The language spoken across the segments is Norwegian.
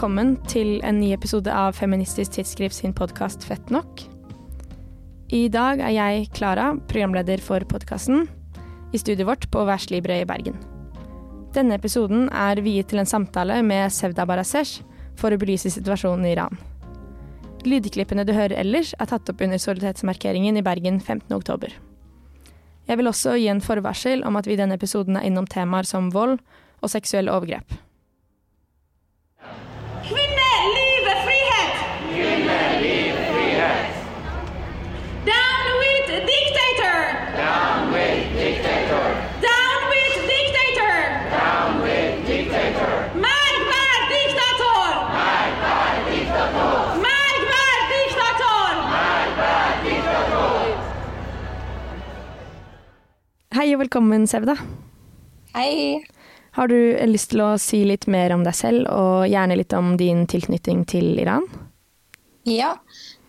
velkommen til en ny episode av Feministisk Tidsskrift sin podkast Fett nok. I dag er jeg, Klara, programleder for podkasten, i studiet vårt på Værslibre i Bergen. Denne episoden er viet til en samtale med Sevda Barasesh for å belyse situasjonen i Iran. Lydklippene du hører ellers, er tatt opp under solidaritetsmarkeringen i Bergen 15.10. Jeg vil også gi en forvarsel om at vi i denne episoden er innom temaer som vold og seksuelle overgrep. Hei og velkommen, Sevda. Hei. Har du lyst til å si litt mer om deg selv, og gjerne litt om din tilknytning til Iran? Ja.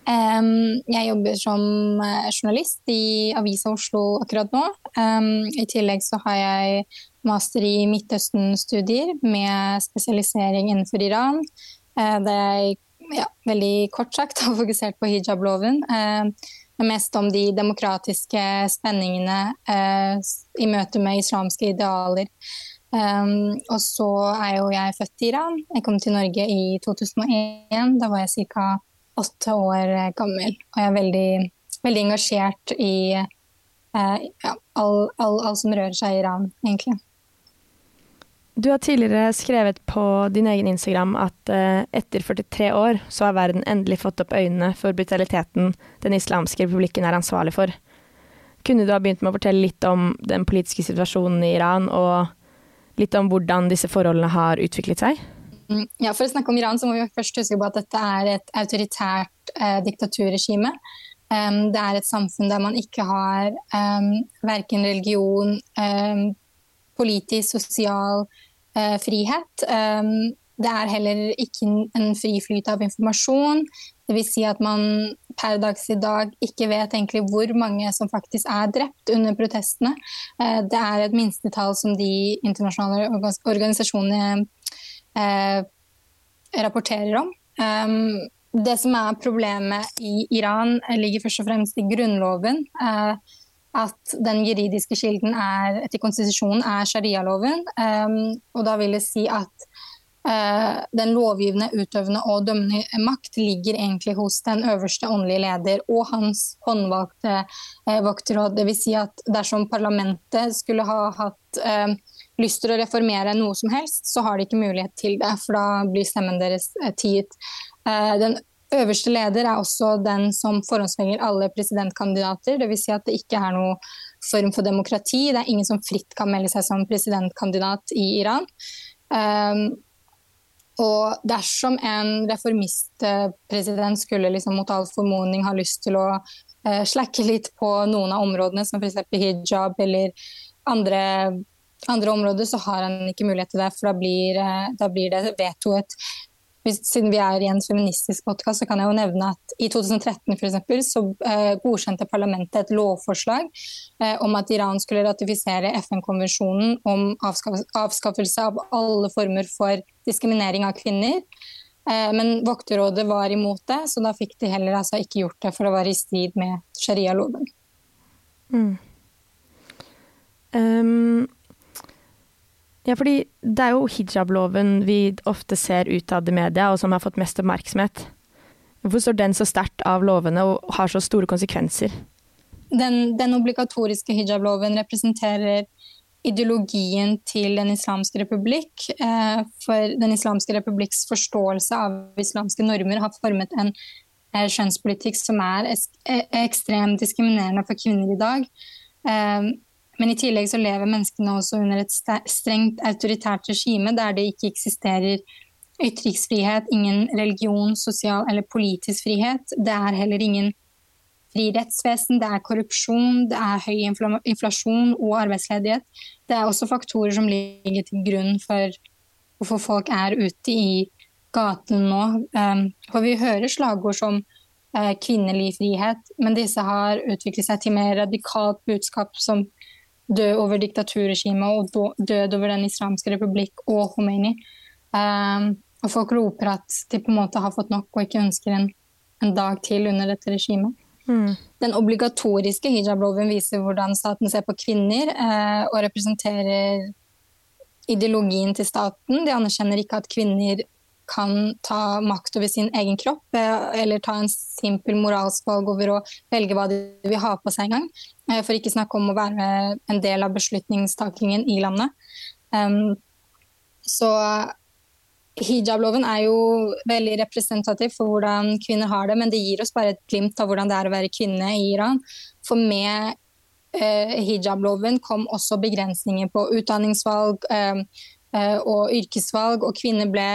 Um, jeg jobber som eh, journalist i Avisa Oslo akkurat nå. Um, I tillegg så har jeg master i Midtøsten-studier med spesialisering innenfor Iran. Uh, det er ja, veldig kort sagt har fokusert på hijabloven. Uh, mest om de demokratiske spenningene eh, i møte med islamske idealer. Um, og så er jo jeg født i Iran. Jeg kom til Norge i 2001. Da var jeg ca. åtte år gammel. Og jeg er veldig, veldig engasjert i eh, ja, alt all, all, som rører seg i Iran, egentlig. Du har tidligere skrevet på din egen Instagram at uh, etter 43 år så har verden endelig fått opp øynene for brutaliteten Den islamske republikken er ansvarlig for. Kunne du ha begynt med å fortelle litt om den politiske situasjonen i Iran, og litt om hvordan disse forholdene har utviklet seg? Mm, ja, For å snakke om Iran så må vi først huske på at dette er et autoritært eh, diktaturregime. Um, det er et samfunn der man ikke har um, verken religion, um, politisk, sosial eh, frihet. Um, det er heller ikke en fri flyt av informasjon. Dvs. Si at man per dags i dag ikke vet egentlig hvor mange som faktisk er drept under protestene. Uh, det er et minstetall som de internasjonale organisasjonene eh, rapporterer om. Um, det som er problemet i Iran, ligger først og fremst i grunnloven. Uh, at den juridiske kilden er, etter konstitusjonen er sharialoven. Um, og da vil det si at uh, den lovgivende, utøvende og dømmende makt ligger egentlig hos den øverste åndelige leder og hans håndvalgte uh, vokterråd. Dvs. Si at dersom parlamentet skulle ha hatt uh, lyst til å reformere noe som helst, så har de ikke mulighet til det, for da blir stemmen deres tiet. Den øverste leder er også den som forhåndsvelger alle presidentkandidater. Dvs. Si at det ikke er noe form for demokrati. Det er ingen som fritt kan melde seg som presidentkandidat i Iran. Um, og dersom en reformistpresident skulle liksom mot all formodning ha lyst til å uh, slakke litt på noen av områdene, som f.eks. hijab eller andre, andre områder, så har han ikke mulighet til det. For da blir, uh, da blir det vetoet siden vi er i en feministisk podkast, så kan jeg jo nevne at i 2013 for eksempel, så eh, godkjente parlamentet et lovforslag eh, om at Iran skulle ratifisere FN-konvensjonen om avskaff avskaffelse av alle former for diskriminering av kvinner. Eh, men Vokterrådet var imot det, så da fikk de heller altså ikke gjort det, for det var i strid med sharia-loven. Mm. Um ja, fordi det er jo hijabloven vi ofte ser utad i media, og som har fått mest oppmerksomhet. Hvorfor står den så sterkt av lovene og har så store konsekvenser? Den, den obligatoriske hijabloven representerer ideologien til Den islamske republikk. Eh, for Den islamske republikks forståelse av islamske normer har formet en eh, skjønnspolitikk som er ekstremt diskriminerende for kvinner i dag. Eh, men i tillegg så lever menneskene også under et strengt autoritært regime der det ikke eksisterer ytringsfrihet, ingen religion, sosial eller politisk frihet. Det er heller ingen fri rettsvesen, det er korrupsjon, det er høy inflasjon og arbeidsledighet. Det er også faktorer som ligger til grunn for hvorfor folk er ute i gatene nå. Um, for vi hører slagord som uh, kvinnelig frihet, men disse har utviklet seg til mer radikalt budskap som død over diktaturregimet og død over Den islamske republikk og Khomeini. Um, og folk roper at de på en måte har fått nok og ikke ønsker en, en dag til under dette regimet. Mm. Den obligatoriske hijab-loven viser hvordan staten ser på kvinner eh, og representerer ideologien til staten. De anerkjenner ikke at kvinner kan ta makt over sin egen kropp, eh, eller ta en simpel moralsk valg over å velge hva de vil ha på seg engang. gang, for ikke snakke om å være en del av beslutningstakingen i landet. Så hijabloven er jo veldig representativ for hvordan kvinner har det, men det gir oss bare et glimt av hvordan det er å være kvinne i Iran. For med eh, hijabloven kom også begrensninger på utdanningsvalg eh, eh, og yrkesvalg, og kvinner ble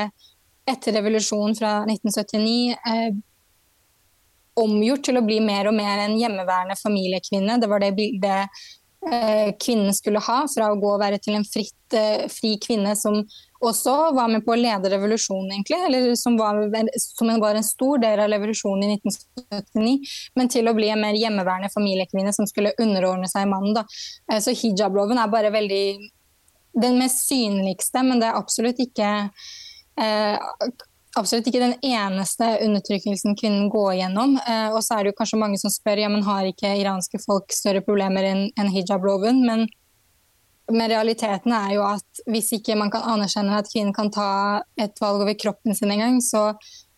etter revolusjonen fra 1979 eh, omgjort til å bli mer og mer en hjemmeværende familiekvinne. Det var det bildet eh, kvinnen skulle ha, fra å gå og være til en fritt, eh, fri kvinne som også var med på å lede revolusjonen, egentlig. Eller som var, som var en stor del av revolusjonen i 1979. Men til å bli en mer hjemmeværende familiekvinne som skulle underordne seg mannen. Da. Eh, så hijabloven er bare veldig den mest synligste, men det er absolutt ikke absolutt ikke den eneste undertrykkelsen kvinnen går gjennom. Eh, og så er det jo kanskje mange som spør ja, men har ikke iranske folk større problemer enn en hijab-loven. Men, men, realiteten er jo at hvis ikke man kan anerkjenne at kvinnen kan ta et valg over kroppen sin engang, så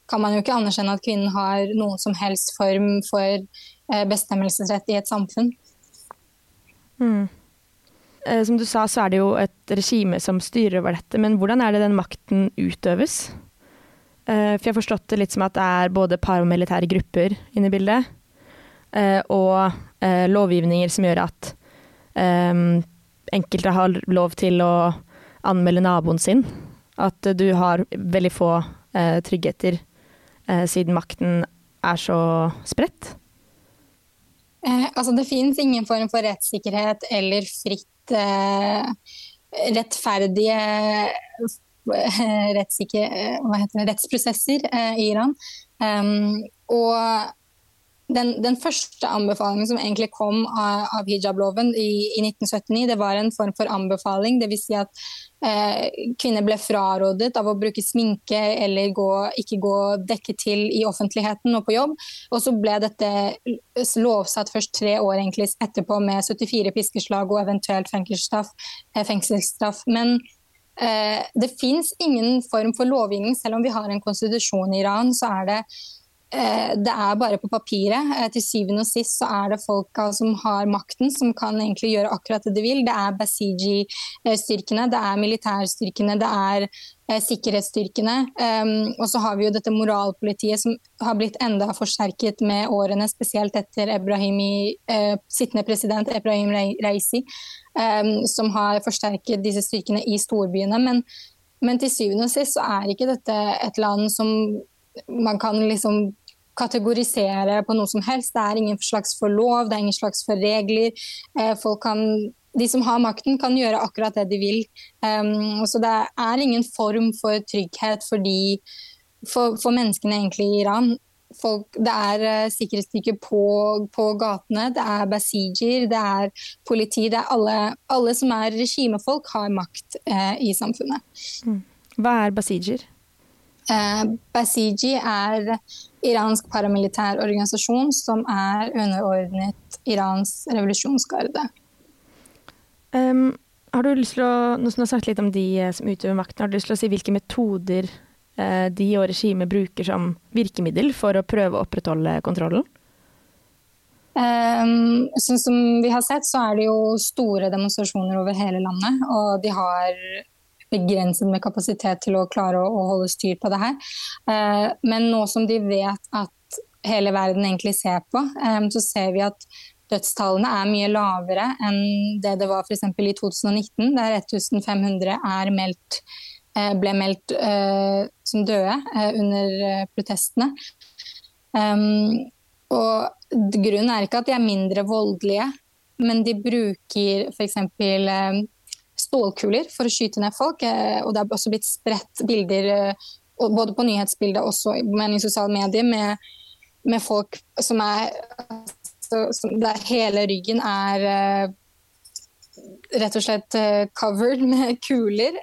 kan man jo ikke anerkjenne at kvinnen har noen som helst form for eh, bestemmelsesrett i et samfunn. Mm. Eh, som du sa, så er det jo et regime som styrer over dette, men hvordan er det den makten utøves? Eh, for jeg har forstått det litt som at det er både paramilitære grupper inne i bildet, eh, og lovgivninger som gjør at enkelte har lov til å anmelde naboen sin. At du har veldig få tryggheter siden makten er så spredt. Eh, altså det finnes ingen form for rettssikkerhet eller fritt Eh, rettferdige eh, rettsprosesser eh, i Iran. Um, og den, den, første anbefalingen som egentlig kom av, av hijabloven i, i, 1979, det var en form for anbefaling. Dvs. Si at eh, kvinner ble frarådet av å bruke sminke eller gå, ikke gå dekket til i offentligheten og på jobb. Og så ble dette lovsatt først tre år egentlig etterpå med 74 piskeslag og eventuelt fengselsstraff. Eh, fengselsstraff. Men eh, det fins ingen form for lovgivning, selv om vi har en konstitusjon i Iran. så er det det er bare på papiret. Eh, til syvende og sist så er det folka som har makten, som kan egentlig gjøre akkurat det de vil. Det er Basiji-styrkene, det er militærstyrkene, det er eh, sikkerhetsstyrkene. Um, og så har vi jo dette moralpolitiet som har blitt enda forsterket med årene, spesielt etter Ebrahimi, sittende president Ebrahim Reisi, um, som har forsterket disse styrkene i storbyene. Men, men til syvende og sist så er ikke dette et land som man kan liksom kategorisere på noe som helst. Det er ingen slags for lov, det er ingen slags for regler. Eh, kan, de som har makten, kan gjøre akkurat det de vil. Um, så det er ingen form for trygghet for, de, for, for menneskene egentlig i Iran. Folk, det er uh, sikkerhetsstyrker på, på, gatene, det er basijer, det er politi. Det er alle, alle som er regimefolk, har makt uh, i samfunnet. Mm. Hva er basijer? Eh, Basiji er iransk paramilitær organisasjon som er underordnet Irans revolusjonsgarde. Um, har du lyst til å, Nå som du har sagt litt om de eh, som utøver makten, har du lyst til å si hvilke metoder eh, de og regimet bruker som virkemiddel for å prøve å opprettholde kontrollen? Um, som vi har sett, så er det jo store demonstrasjoner over hele landet. Og de har begrenset med kapasitet til å klare å, å holde styr på det her. Eh, men nå som de vet at hele verden egentlig ser på, eh, så ser vi at dødstallene er mye lavere enn det det var f.eks. i 2019, der 1500 er meldt, uh, ble meldt uh, som døde under protestene. Um, og Grunnen er ikke at de er mindre voldelige, men de bruker f.eks stålkuler for å skyte ned folk. Eh, og det er også blitt spredt bilder eh, både på nyhetsbildet og i sosiale medier med, med folk som er altså, Der hele ryggen er eh, rett og slett covered med kuler.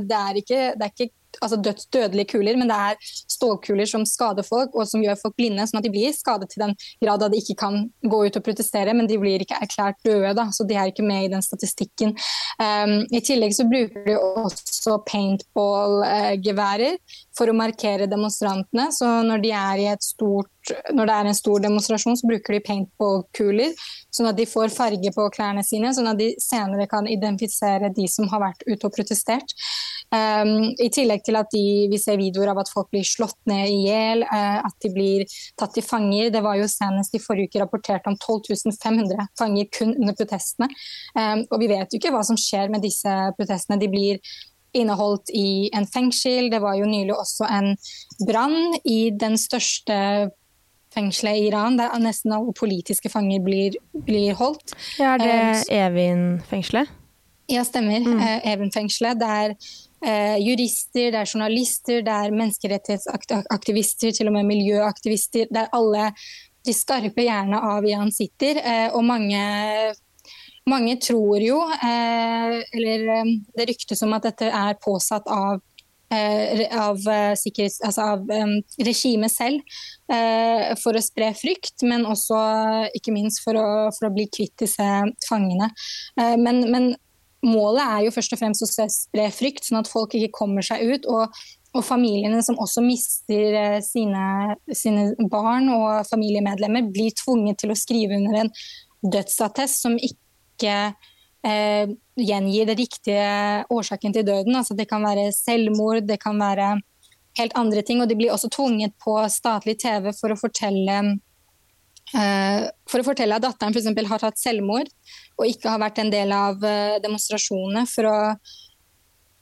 Det er ikke, det er ikke altså dødsdødelige kuler, men det er stålkuler som skader folk og som gjør folk blinde, sånn at de blir skadet til den grad at de ikke kan gå ut og protestere, men de blir ikke erklært døde, da, så de er ikke med i den statistikken. Um, I tillegg så bruker de også paintball-geværer for å markere demonstrantene. Så når, de stort, når det er en stor demonstrasjon, så bruker de paintball-kuler, sånn at de får farge på klærne sine, sånn at de senere kan identifisere de som har vært ute og protestert. Um, I tillegg til at de, vi ser videoer av at folk blir slått ned i hjel, uh, at de blir tatt til fanger. Det var jo senest i forrige uke rapportert om 12 500 fanger kun under protestene. Um, og vi vet jo ikke hva som skjer med disse protestene. De blir inneholdt i en fengsel. Det var jo nylig også en brann i den største fengselet i Iran, der nesten alle politiske fanger blir, blir holdt. Ja, er det uh, Evin-fengselet? Ja, stemmer. Mm. Uh, Evin-fengselet. Der eh, jurister, det er journalister, det er menneskerettighetsaktivister, til og med miljøaktivister. Det er alle de skarpe hjernene av Iran sitter. Eh, og mange, mange, tror jo, eh, eller eh, det ryktes om at dette er påsatt av eh, av, eh, altså av regimet selv for å spre frykt, men også ikke minst for å, for å bli kvitt disse fangene. Men, men, målet er jo først og fremst å spre frykt, sånn at folk ikke kommer seg ut. og og familiene som også mister eh, sine, sine, barn og familiemedlemmer, blir tvunget til å skrive under en dødsattest som ikke eh, gjengir den riktige årsaken til døden. Altså, det kan være selvmord, det kan være helt andre ting. Og de blir også tvunget på statlig TV for å fortelle for å fortelle at datteren f.eks. har tatt selvmord og ikke har vært en del av eh, demonstrasjonene for å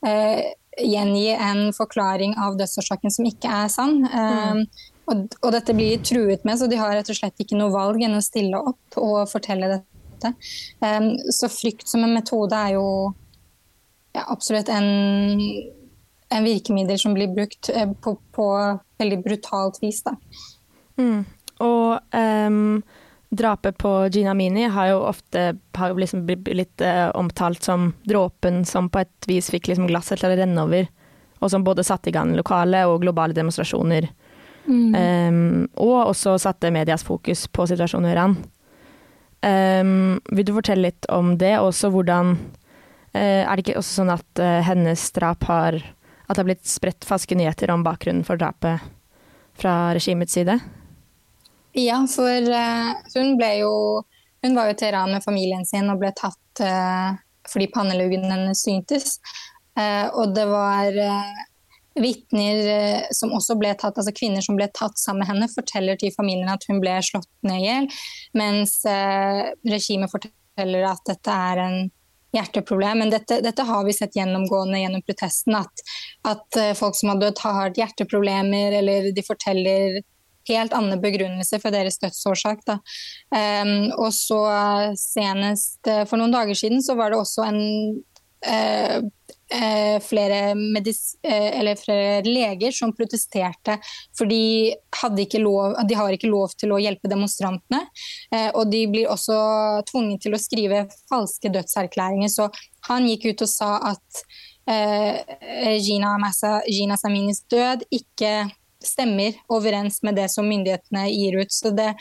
uh, gjengi en forklaring av dødsårsaken som ikke er sann. Mm. Og, og, dette blir truet med, så de har rett og slett ikke noe valg enn å stille opp og fortelle dette. Um, så frykt som en metode er jo ja, absolutt en, en, virkemiddel som blir brukt på, på veldig brutalt vis. Da. Mm. Og um, drapet på Gina Mini har jo ofte har liksom blitt uh, omtalt som dråpen som på et vis fikk liksom glasset til å renne over, og som både satte i gang lokale og globale demonstrasjoner. Mm. Um, og også satte medias fokus på situasjonen i Iran. Um, vil du fortelle litt om det, og også hvordan uh, Er det ikke også sånn at uh, hennes drap har At det har blitt spredt falske nyheter om bakgrunnen for drapet fra regimets side? Ja, for uh, hun ble jo Hun var jo i Teheran med familien sin og ble tatt uh, fordi panneluggen hennes syntes. Uh, og det var vitner som også ble tatt, altså kvinner som ble tatt sammen med henne, forteller til familien at hun ble slått ned i hjel, mens regimet forteller at dette er en hjerteproblem. Men dette, dette, har vi sett gjennomgående gjennom protesten. At, at folk som har dødd, har hjerteproblemer, eller de forteller helt annen begrunnelse for deres dødsårsak. Um, og så senest uh, for noen dager siden så var det også en uh, uh, flere, medis, flere, leger som protesterte, for de, lov, de, har ikke lov til å hjelpe demonstrantene. og de blir også tvunget til å skrive falske dødserklæringer. Så han gikk ut og sa at Gina, Massa, Gina Saminis død ikke stemmer overens med det som myndighetene gir ut. Så det,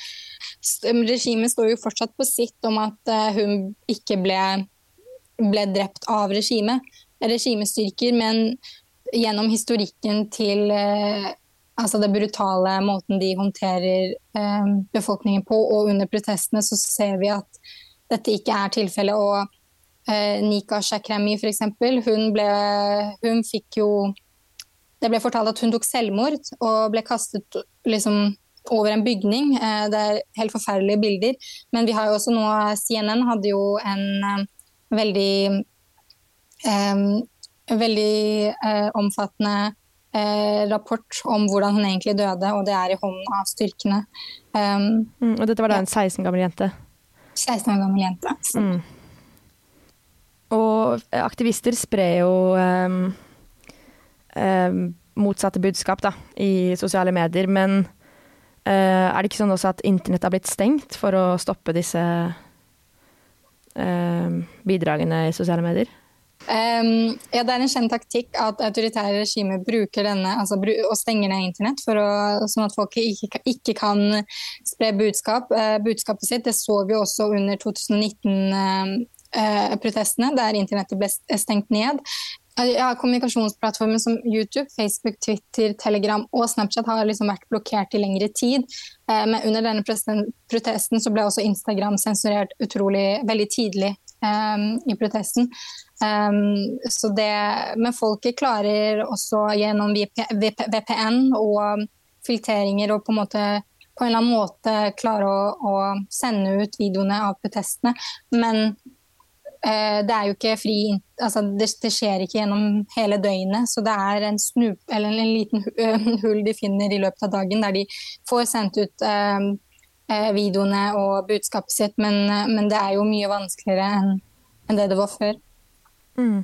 Regimet står jo fortsatt på sitt om at uh, hun ikke ble, ble drept av regimet, regimestyrker, men gjennom historikken til uh, altså det brutale måten de håndterer uh, befolkningen på, og under protestene, så ser vi at dette ikke er tilfellet. Nika Shakrami f.eks., hun, hun fikk jo det ble fortalt at hun tok selvmord og ble kastet liksom, over en bygning. Eh, det er helt forferdelige bilder. Men vi har jo også nå CNN hadde jo en uh, veldig um, veldig eh, omfattende eh, rapport om hvordan hun egentlig døde, og det er i hånden av styrkene. Um, mm, og dette var da en 16 gammel jente? 16 år gammel jente. Mm. Og aktivister sprer jo um eh, motsatte budskap da, i sosiale medier. Men eh, er det ikke sånn også at internett har blitt stengt for å stoppe disse eh, bidragene i sosiale medier? Um, ja, det er en kjent taktikk at autoritære regimer bruker denne altså, og stenger ned internett for å, sånn at folk ikke, ikke kan spre budskap, uh, budskapet sitt. Det så vi også under 2019-protestene, uh, uh, der internettet ble stengt ned. Ja, kommunikasjonsplattformer som YouTube, Facebook, Twitter, Telegram og Snapchat har liksom vært blokkert i lengre tid. Eh, men under denne protesten så ble også Instagram sensurert utrolig veldig tidlig um, i protesten. Um, det, men folket klarer også gjennom VPN og filtreringer og på en måte på en eller annen måte klare å, å sende ut videoene av protestene. Men Eh, det er jo ikke fri altså det, det, skjer ikke gjennom hele døgnet. Så det er en, snup, en liten hull de finner i løpet av dagen, der de får sendt ut eh, eh, videoene og budskapet sitt. Men, men, det er jo mye vanskeligere enn det det var før. Mm.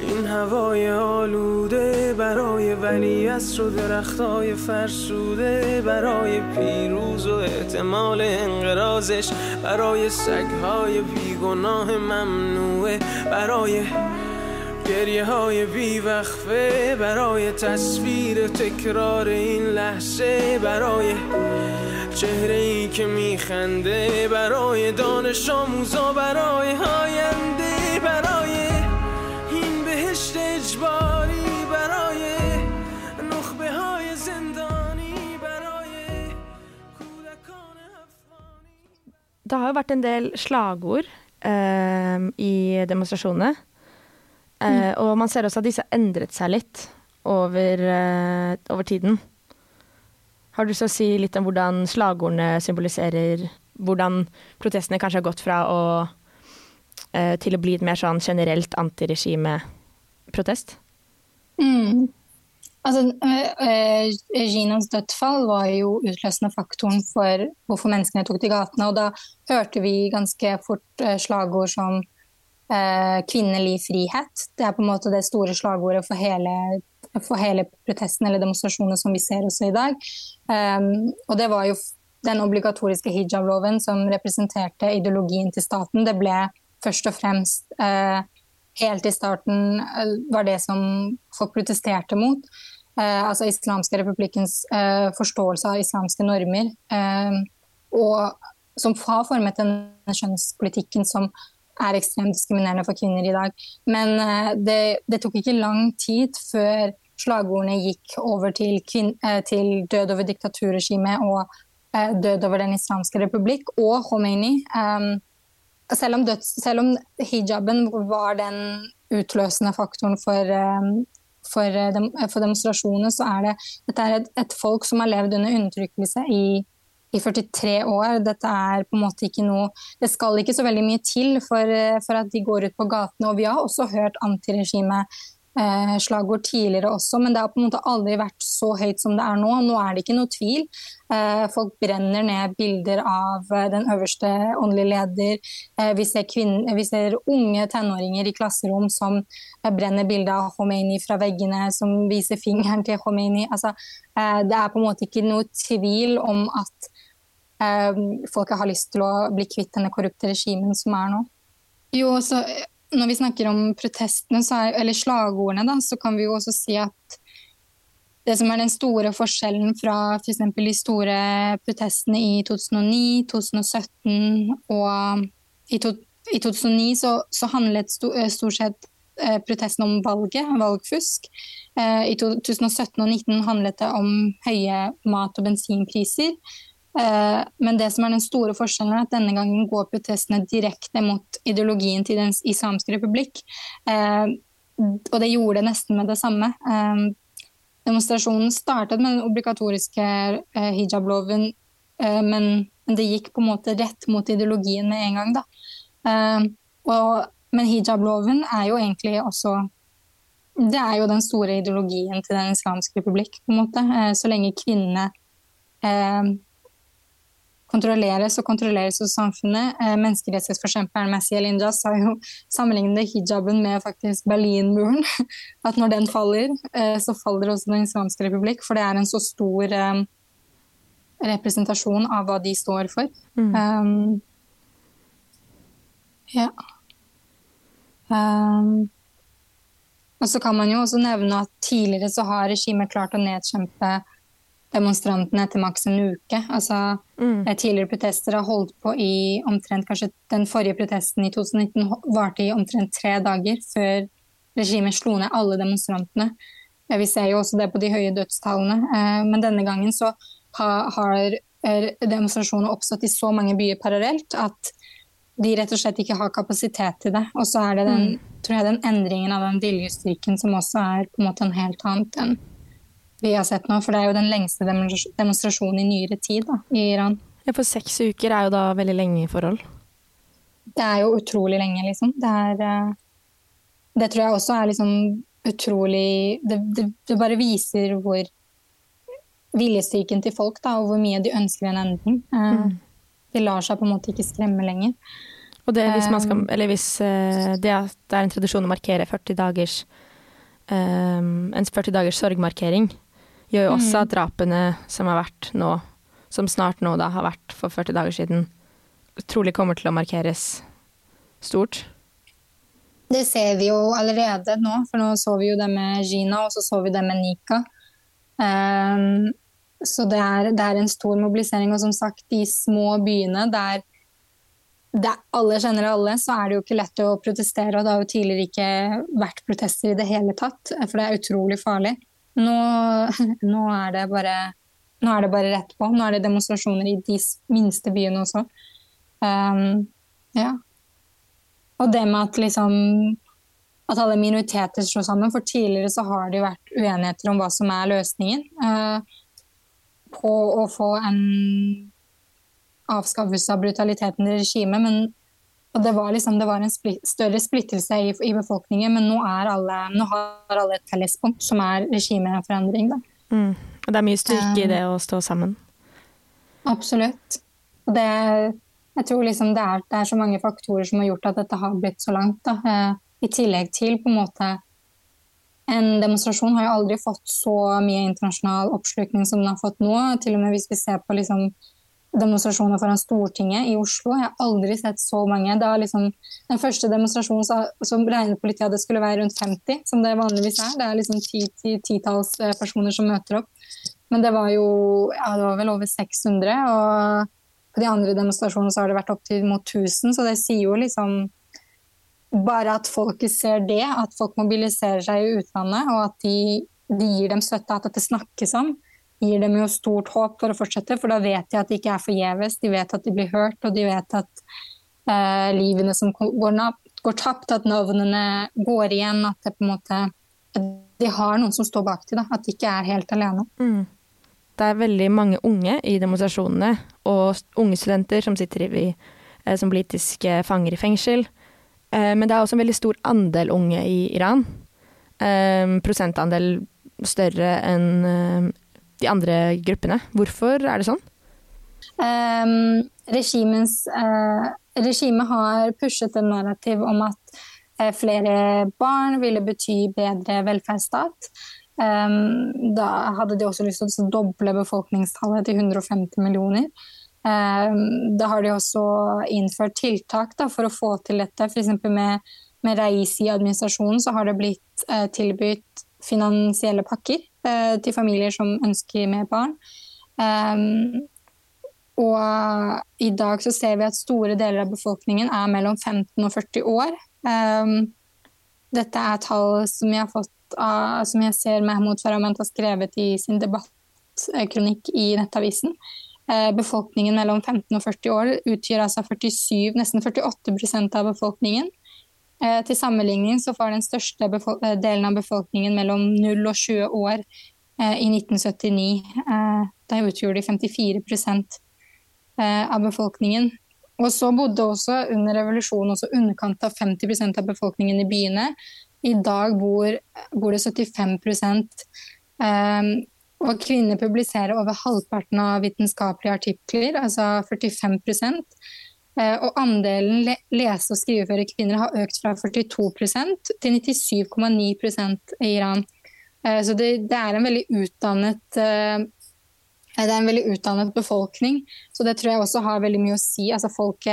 این هوای آلوده برای ولی و درختای فرسوده برای پیروز و احتمال انقرازش برای سگهای بیگناه ممنوعه برای گریه های بیوقفه برای تصویر تکرار این لحظه برای چهره ای که میخنده برای دانش آموزا برای آینده. Det har jo vært en del slagord eh, i demonstrasjonene. Eh, mm. Og man ser også at disse har endret seg litt over, eh, over tiden. Har du til å si litt om hvordan slagordene symboliserer hvordan protestene kanskje har gått fra å eh, til å bli et mer sånn generelt antiregimeprotest? Mm. Altså, eh, Ginas dødsfall var jo utløsende faktoren for hvorfor menneskene tok til gatene. Og da hørte vi ganske fort eh, slagord som eh, 'kvinnelig frihet'. Det er på en måte det store slagordet for hele for hele protesten eller demonstrasjonen som vi ser også i dag. Um, og det var jo den obligatoriske hijab-loven som representerte ideologien til staten. Det ble først og fremst eh, helt i starten var det som folk protesterte mot. Uh, altså islamske republikkens forståelse av islamske normer. og som har formet den kjønnspolitikken som er ekstremt diskriminerende for kvinner i dag. Men det, det tok ikke lang tid før slagordene gikk over til, eh, til død over diktaturregimet og eh, død over Den islamske republikk og Khomeini. Selv, om døds, selv, om hijaben var den utløsende faktoren for, for, eh, dem, for demonstrasjoner, så er det dette er et, et, folk som har levd under undertrykkelse i, i 43 år. Dette er på en måte ikke noe Det skal ikke så veldig mye til for, for at de går ut på gatene. Og vi har også hørt antiregime eh, slagord tidligere også, men det har på en måte aldri vært så høyt som det er nå. Nå er det ikke noe tvil. Eh, folk brenner ned bilder av eh, den øverste åndelige leder. Eh, vi, ser kvinner, vi, ser unge tenåringer i klasserom som eh, brenner bilde av Khomeini fra veggene, som viser fingeren til Khomeini. Altså, eh, det er på en måte ikke noe tvil om at folk har lyst til å bli kvitt denne korrupte regimen som er nå. Jo, så når vi snakker om protestene, er, eller slagordene, da, så kan vi jo også si at det som er den store forskjellen fra f.eks. For de store protestene i 2009, 2017 og i, to, i 2009 så, så handlet sto, eh, stort sett eh, protesten om valget, valgfusk. Eh, I 2017 og 2019 handlet det om høye mat- og bensinpriser. Eh, men det som er den store forskjellen er at denne gangen går protestene direkte mot ideologien til Den islamske republikk. Eh, og det gjorde det nesten med det samme. Eh, demonstrasjonen startet med den obligatoriske hijab-loven, men det gikk på en måte rett mot ideologien med en gang. Og men hijab-loven er jo egentlig også Det er jo den store ideologien til Den islamske republikk, på en måte. Så lenge kvinnene kontrolleres og kontrolleres av samfunnet. Eh, Menneskerettighetsforkjemperen Masih El-Injas har jo sammenlignet hijaben med faktisk Berlinmuren. At når den faller, eh, så faller også Den islamske republikk, for det er en så stor eh, representasjon av hva de står for. Mm. Um, ja. Um, og så kan man jo også nevne at tidligere så har regimet klart å nedkjempe demonstrantene etter maks en uke. Altså, Mm. eh, Tidligere protester har holdt på i omtrent kanskje Den forrige protesten i 2019 ho- varte i omtrent tre dager før regimet slo ned alle demonstrantene. Vi ser jo også det på de høye dødstallene. eh, Men denne gangen så ha- har demonstrasjoner oppstått i så mange byer parallelt at de rett og slett ikke har kapasitet til det. Og så er det den, tror jeg, den endringen av den viljestyrken som også er på en måte en helt annet enn vi har sett nå. For det er jo den lengste demonstrasjonen i nyere tid da, i Iran. Ja, for seks uker er jo da veldig lenge i forhold. Det er jo utrolig lenge, liksom. Det, er, eh, det tror jeg også er liksom utrolig det, det, det bare viser hvor viljestyrken til folk, da, og hvor mye de ønsker en endring. Mm. De lar seg på en måte ikke skremme lenger. Og det, hvis, man skal, Um, eller hvis eh, det, er en tradisjon å markere 40 dagers eh, en 40 dagers sorgmarkering, gjør jo også at drapene som har vært nå, som snart nå da har vært for 40 dager siden, trolig kommer til å markeres stort. Det ser vi jo allerede nå, for nå så vi jo det med Gina, og så så vi det med Nika. Um, så det er, det er en stor mobilisering, og som sagt, de små byene der der alle kjenner alle, så er det jo ikke lett å protestere. Og det har jo tidligere ikke vært protester i det hele tatt, for det er utrolig farlig. Nå, nå, er, bare, nå er det bare rett på. Nå er det demonstrasjoner i de minste byene også. Um, ja. Og det med at liksom at alle minoriteter slår sammen. For tidligere så har det jo vært uenigheter om hva som er løsningen eh, på å få en avskaffelse av brutaliteten i regimet. Men og det var, liksom, det var en spli større splittelse i, i befolkningen, men nå, alle, nå har alle et felles punkt, som er regimeforandring. Mm. Og det er mye styrke i Um, det å stå sammen. Absolutt. Og det, jeg tror liksom det, er, det er så mange faktorer som har gjort at dette har blitt så langt. Da. Eh, I tillegg til på en måte En demonstrasjon har jo aldri fått så mye internasjonal oppslutning som den har fått nå. Til og med hvis vi ser på liksom demonstrasjoner foran Stortinget i Oslo. Jeg har aldri sett så mange. Liksom, den første demonstrasjonen som regnet politiet at det skulle være rundt 50, som det vanligvis er. Det er liksom ti, titalls eh, personer som møter opp. Men det var jo ja, det var vel over 600. Og på de andre demonstrasjonene så har det vært opptil mot 1000, så det sier jo liksom bare at folket ser det, at folk mobiliserer seg i utlandet, og at de, de gir dem støtte, at dette snakkes om, gir dem jo stort håp for å fortsette. For da vet de at det ikke er forgjeves, de vet at de blir hørt, og de vet at eh, livene som går, går tapt, at navnene går igjen, at måte de har noen som står bak dem, at de ikke er helt alene. Mm. Det er veldig mange unge i demonstrasjonene, og unge studenter som sitter i, eh, som politiske fanger i fengsel. Eh, men det er også en veldig stor andel unge i Iran. Eh, prosentandel større enn de andre gruppene. Hvorfor er det sånn? Um, regimens, uh, har pushet en narrativ om at uh, flere barn ville bety bedre velferdsstat. Um, da hadde de også lyst til å doble befolkningstallet til 150 millioner. Um, da har de også innført tiltak da, for å få til dette. F.eks. med, med Reisi i administrasjonen så har det blitt uh, tilbudt finansielle pakker til familier som ønsker mer barn. Um, og i dag så ser vi at store deler av befolkningen er mellom 15 og 40 år. Um, dette er tall som jeg, har fått av, som jeg ser Mahmoud Farahmand har skrevet i sin debattkronikk i Nettavisen. Eh, befolkningen mellom 15 og 40 år utgjør altså 47, nesten 48% av befolkningen. Eh, til sammenligning så var den største eh, delen av befolkningen mellom 0 og 20 år eh, i 1979. Eh, da utgjorde de 54 eh, av befolkningen. og så bodde også under revolusjonen også underkant av 50% av befolkningen i byene. I dag bor, bor det 75 um, og kvinner publiserer over halvparten av vitenskapelige artikler, altså 45 uh, Og andelen lese- og skriveføre kvinner har økt fra 42% til 97,9% i Iran. Uh, så det, det, er en veldig utdannet uh, det er en veldig utdannet befolkning, så det tror jeg også har veldig mye å si. Altså, folk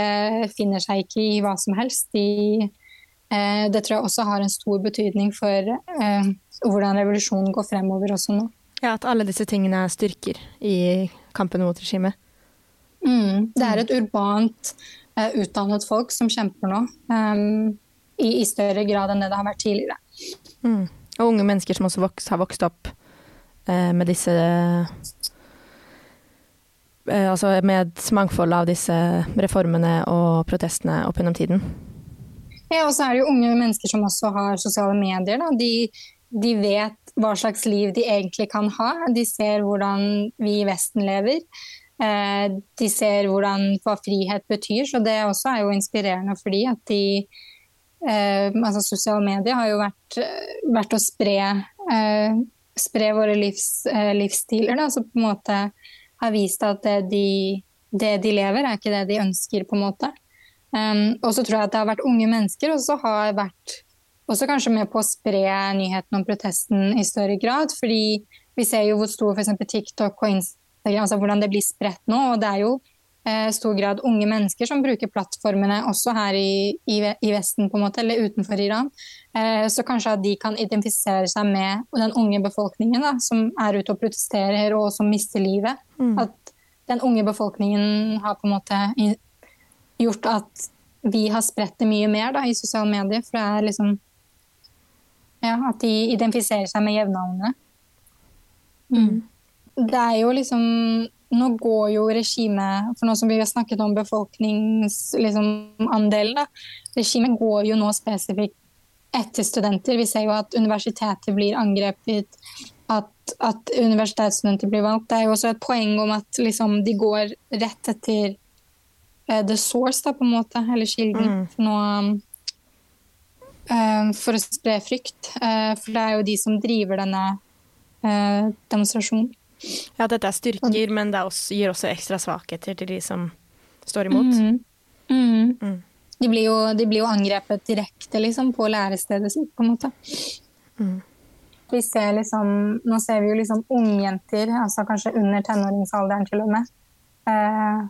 finner seg ikke i hva som helst. De, eh, det tror jeg også har en stor betydning for eh, hvordan revolusjonen går fremover også nå. Ja, At alle disse tingene er styrker i kampen mot regimet. Mm, det er et urbant, uh, utdannet folk som kjemper nå. Um, i, i, større grad enn det det har vært tidligere. Mm. Og unge mennesker som også vokst, har vokst opp uh, med disse uh, altså med mangfoldet av disse reformene og protestene opp gjennom tiden. Ja, og så er det jo unge mennesker som også har sosiale medier. De, de, vet hva slags liv de egentlig kan ha. De ser hvordan vi i Vesten lever. Eh, de ser hvordan, hva frihet betyr, så det også er jo inspirerende for de de eh, altså Sosiale medier har jo vært, vært å spre, spre våre livs, livsstiler. Da. Så på en måte har vist at det de, det de, lever, er ikke det de ønsker, på en måte. Um, og så tror jeg at det har vært unge mennesker, og så har vært også kanskje med på å spre nyheten om protesten i større grad. fordi vi ser jo hvor stor for TikTok og Instagram, altså hvordan det blir spredt nå. Og det er jo eh, stor grad unge mennesker som bruker plattformene også her i, i, i Vesten, på en måte, eller utenfor Iran. Eh, så kanskje at de kan identifisere seg med den unge befolkningen da, som er ute og protesterer og som mister livet. Mm. At den unge befolkningen har på en måte gjort at vi har spredt det mye mer da, i sosiale medier. For det er liksom Ja, at de identifiserer seg med jevnaldrende. Mm. Det er jo liksom nå går jo regimet For nå som vi har snakket om befolkningsandelen, liksom, regimet går jo nå spesifikt etter studenter. Vi ser jo at universitetet blir angrepet, at, at universitetsstudenter blir valgt. Det er jo også et poeng om at liksom, de går rett etter uh, the source, da, på en måte, eller kilden. Mm. Nå, uh, for å spre frykt. Uh, for det er jo de som driver denne demonstrasjonen. Ja, dette er styrker, men det også, gir også ekstra svakheter til de som står imot. Mm. Mm. Mm. De, blir jo, de, blir jo, angrepet direkte liksom, på lærestedet sitt, på en måte. Mm. Vi ser liksom, nå ser vi jo liksom ungjenter, altså kanskje under tenåringsalderen til og med, eh,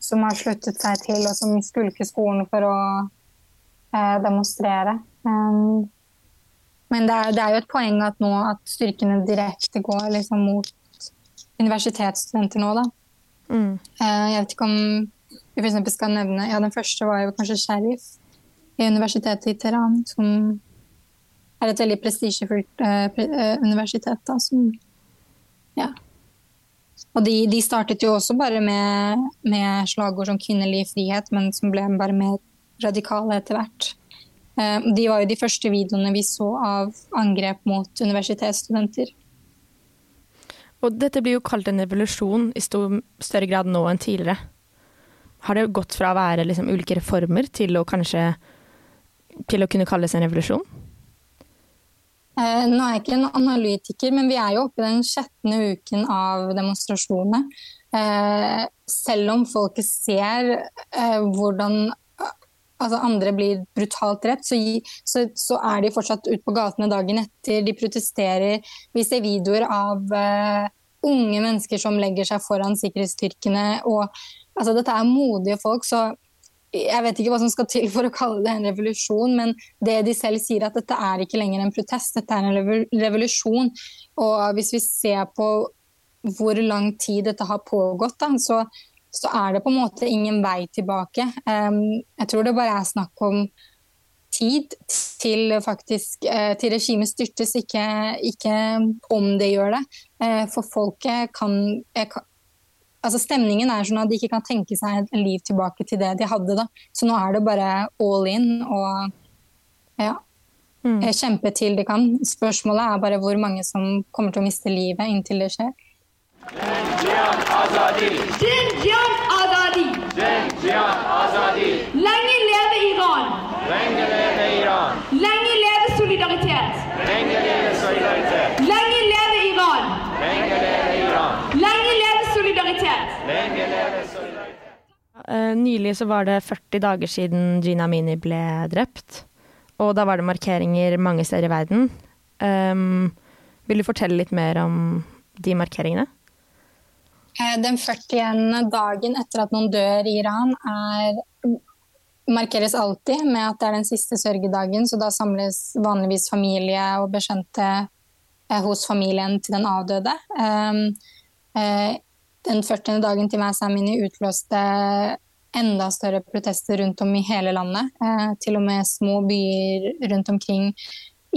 som har sluttet seg til, og som skulker skolen for å eh, demonstrere. Um, men det er, det er, jo et poeng at nå at styrkene direkte går liksom mot universitetsstudenter nå, da. Mm. Eh, jeg vet ikke om vi f.eks. skal nevne Ja, den første var jo kanskje Sheriff i universitetet i Teheran, som er et veldig prestisjefullt uh, universitet. da, som ja. Og de, de, startet jo også bare med, med slagord som kvinnelig frihet, men som ble bare mer radikale etter hvert. Uh, de var jo de første videoene vi så av angrep mot universitetsstudenter. Og dette blir jo kalt en revolusjon i stor, større grad nå enn tidligere. Har det gått fra å være liksom ulike reformer til å kanskje til å kunne kalles en revolusjon? Eh, nå er jeg ikke en analytiker, men vi er jo oppe i den sjettende uken av demonstrasjonene. Eh, selv om folket ser eh, hvordan altså andre blir brutalt drept, så, så, så, er de fortsatt ute på gatene dagen etter. De protesterer. Vi ser videoer av uh, unge mennesker som legger seg foran sikkerhetsstyrkene. Og, altså, dette er modige folk, så jeg vet ikke hva som skal til for å kalle det en revolusjon, men det de selv sier at dette er ikke lenger en protest, dette er en revolusjon. Og hvis vi ser på hvor lang tid dette har pågått, da, så så er det på en måte ingen vei tilbake. Jeg tror det bare er snakk om tid til faktisk uh, til regimet styrtes, ikke, ikke, om det gjør det. Uh, for folket kan, kan altså Stemningen er sånn at de ikke kan tenke seg et liv tilbake til det de hadde. da. Så nå er det bare all in og ja, mm. kjempe til de kan. Spørsmålet er bare hvor mange som kommer til å miste livet inntil det skjer. Lenge leve Iran! Lenge leve Iran! Lenge leve solidaritet! Lenge leve solidaritet! Lenge leve Iran! Lenge leve Iran! Lenge leve solidaritet! Lenge leve solidaritet! Eh, nylig så var det 40 dager siden Gina Mini ble drept. Og da var det markeringer mange steder i verden. Um, vil du fortelle litt mer om de markeringene? Eh, den 41. dagen etter at noen dør i Iran, er, markeres alltid med at det er den siste sørgedagen. Så da samles vanligvis familie og bekjente eh, hos familien til den avdøde. Um, eh, den 40. dagen til meg Samini utløste enda større protester rundt om i hele landet. Til og med små byer rundt omkring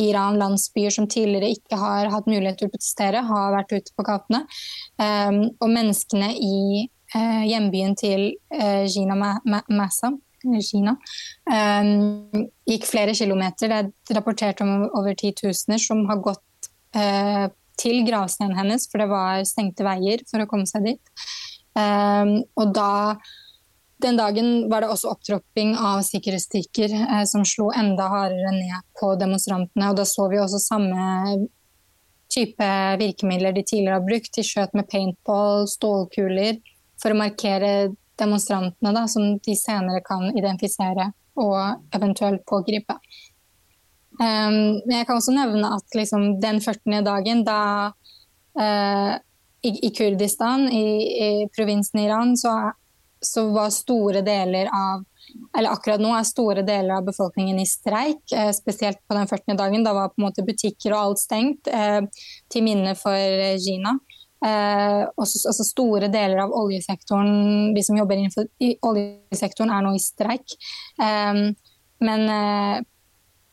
Iran, landsbyer som tidligere ikke har hatt mulighet til å protestere, har vært ute på gatene. Um, og menneskene i uh, hjembyen til uh, Gina Massa Kina, um, gikk flere kilometer. Det er rapportert om over titusener som har gått uh, til gravsteinen hennes, for det var stengte veier for å komme seg dit. Um, og da den dagen var det også opptropping av sikkerhetsstyrker eh, som slo enda hardere ned på demonstrantene. og Da så vi også samme type virkemidler de tidligere har brukt. De skjøt med paintball, stålkuler, for å markere demonstrantene, da, som de senere kan identifisere og eventuelt pågripe. Um, jeg kan også nevne at liksom, den 40. dagen da uh, i, i, Kurdistan, i, i provinsen Iran, så så var store deler av eller akkurat nå er store deler av befolkningen i streik, eh, spesielt på den 40. dagen. Da var på en måte butikker og alt stengt, eh, til minne for eh, Gina. Også, også, store deler av oljesektoren, de som jobber innenfor oljesektoren, er nå i streik. Men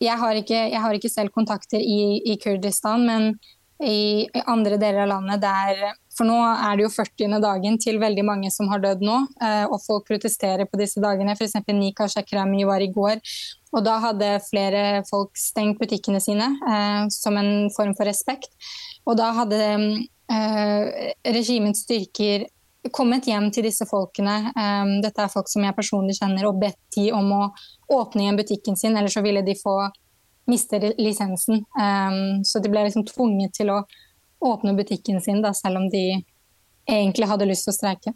jeg har ikke, jeg har ikke selv kontakter i, i Kurdistan, men i, i andre deler av landet der for nå er det jo 40. dagen til veldig mange som har dødd nå, eh, og folk protesterer på disse dagene. F.eks. Nika Shakrami var i går, og da hadde flere folk stengt butikkene sine eh, som en form for respekt. Og da hadde eh, regimets styrker kommet hjem til disse folkene. Um, dette er folk som jeg personlig kjenner, og bedt de om å åpne igjen butikken sin, eller så ville de få miste lisensen. Um, så de ble liksom tvunget til å åpne butikken sin, da, selv om de egentlig hadde lyst til å streike.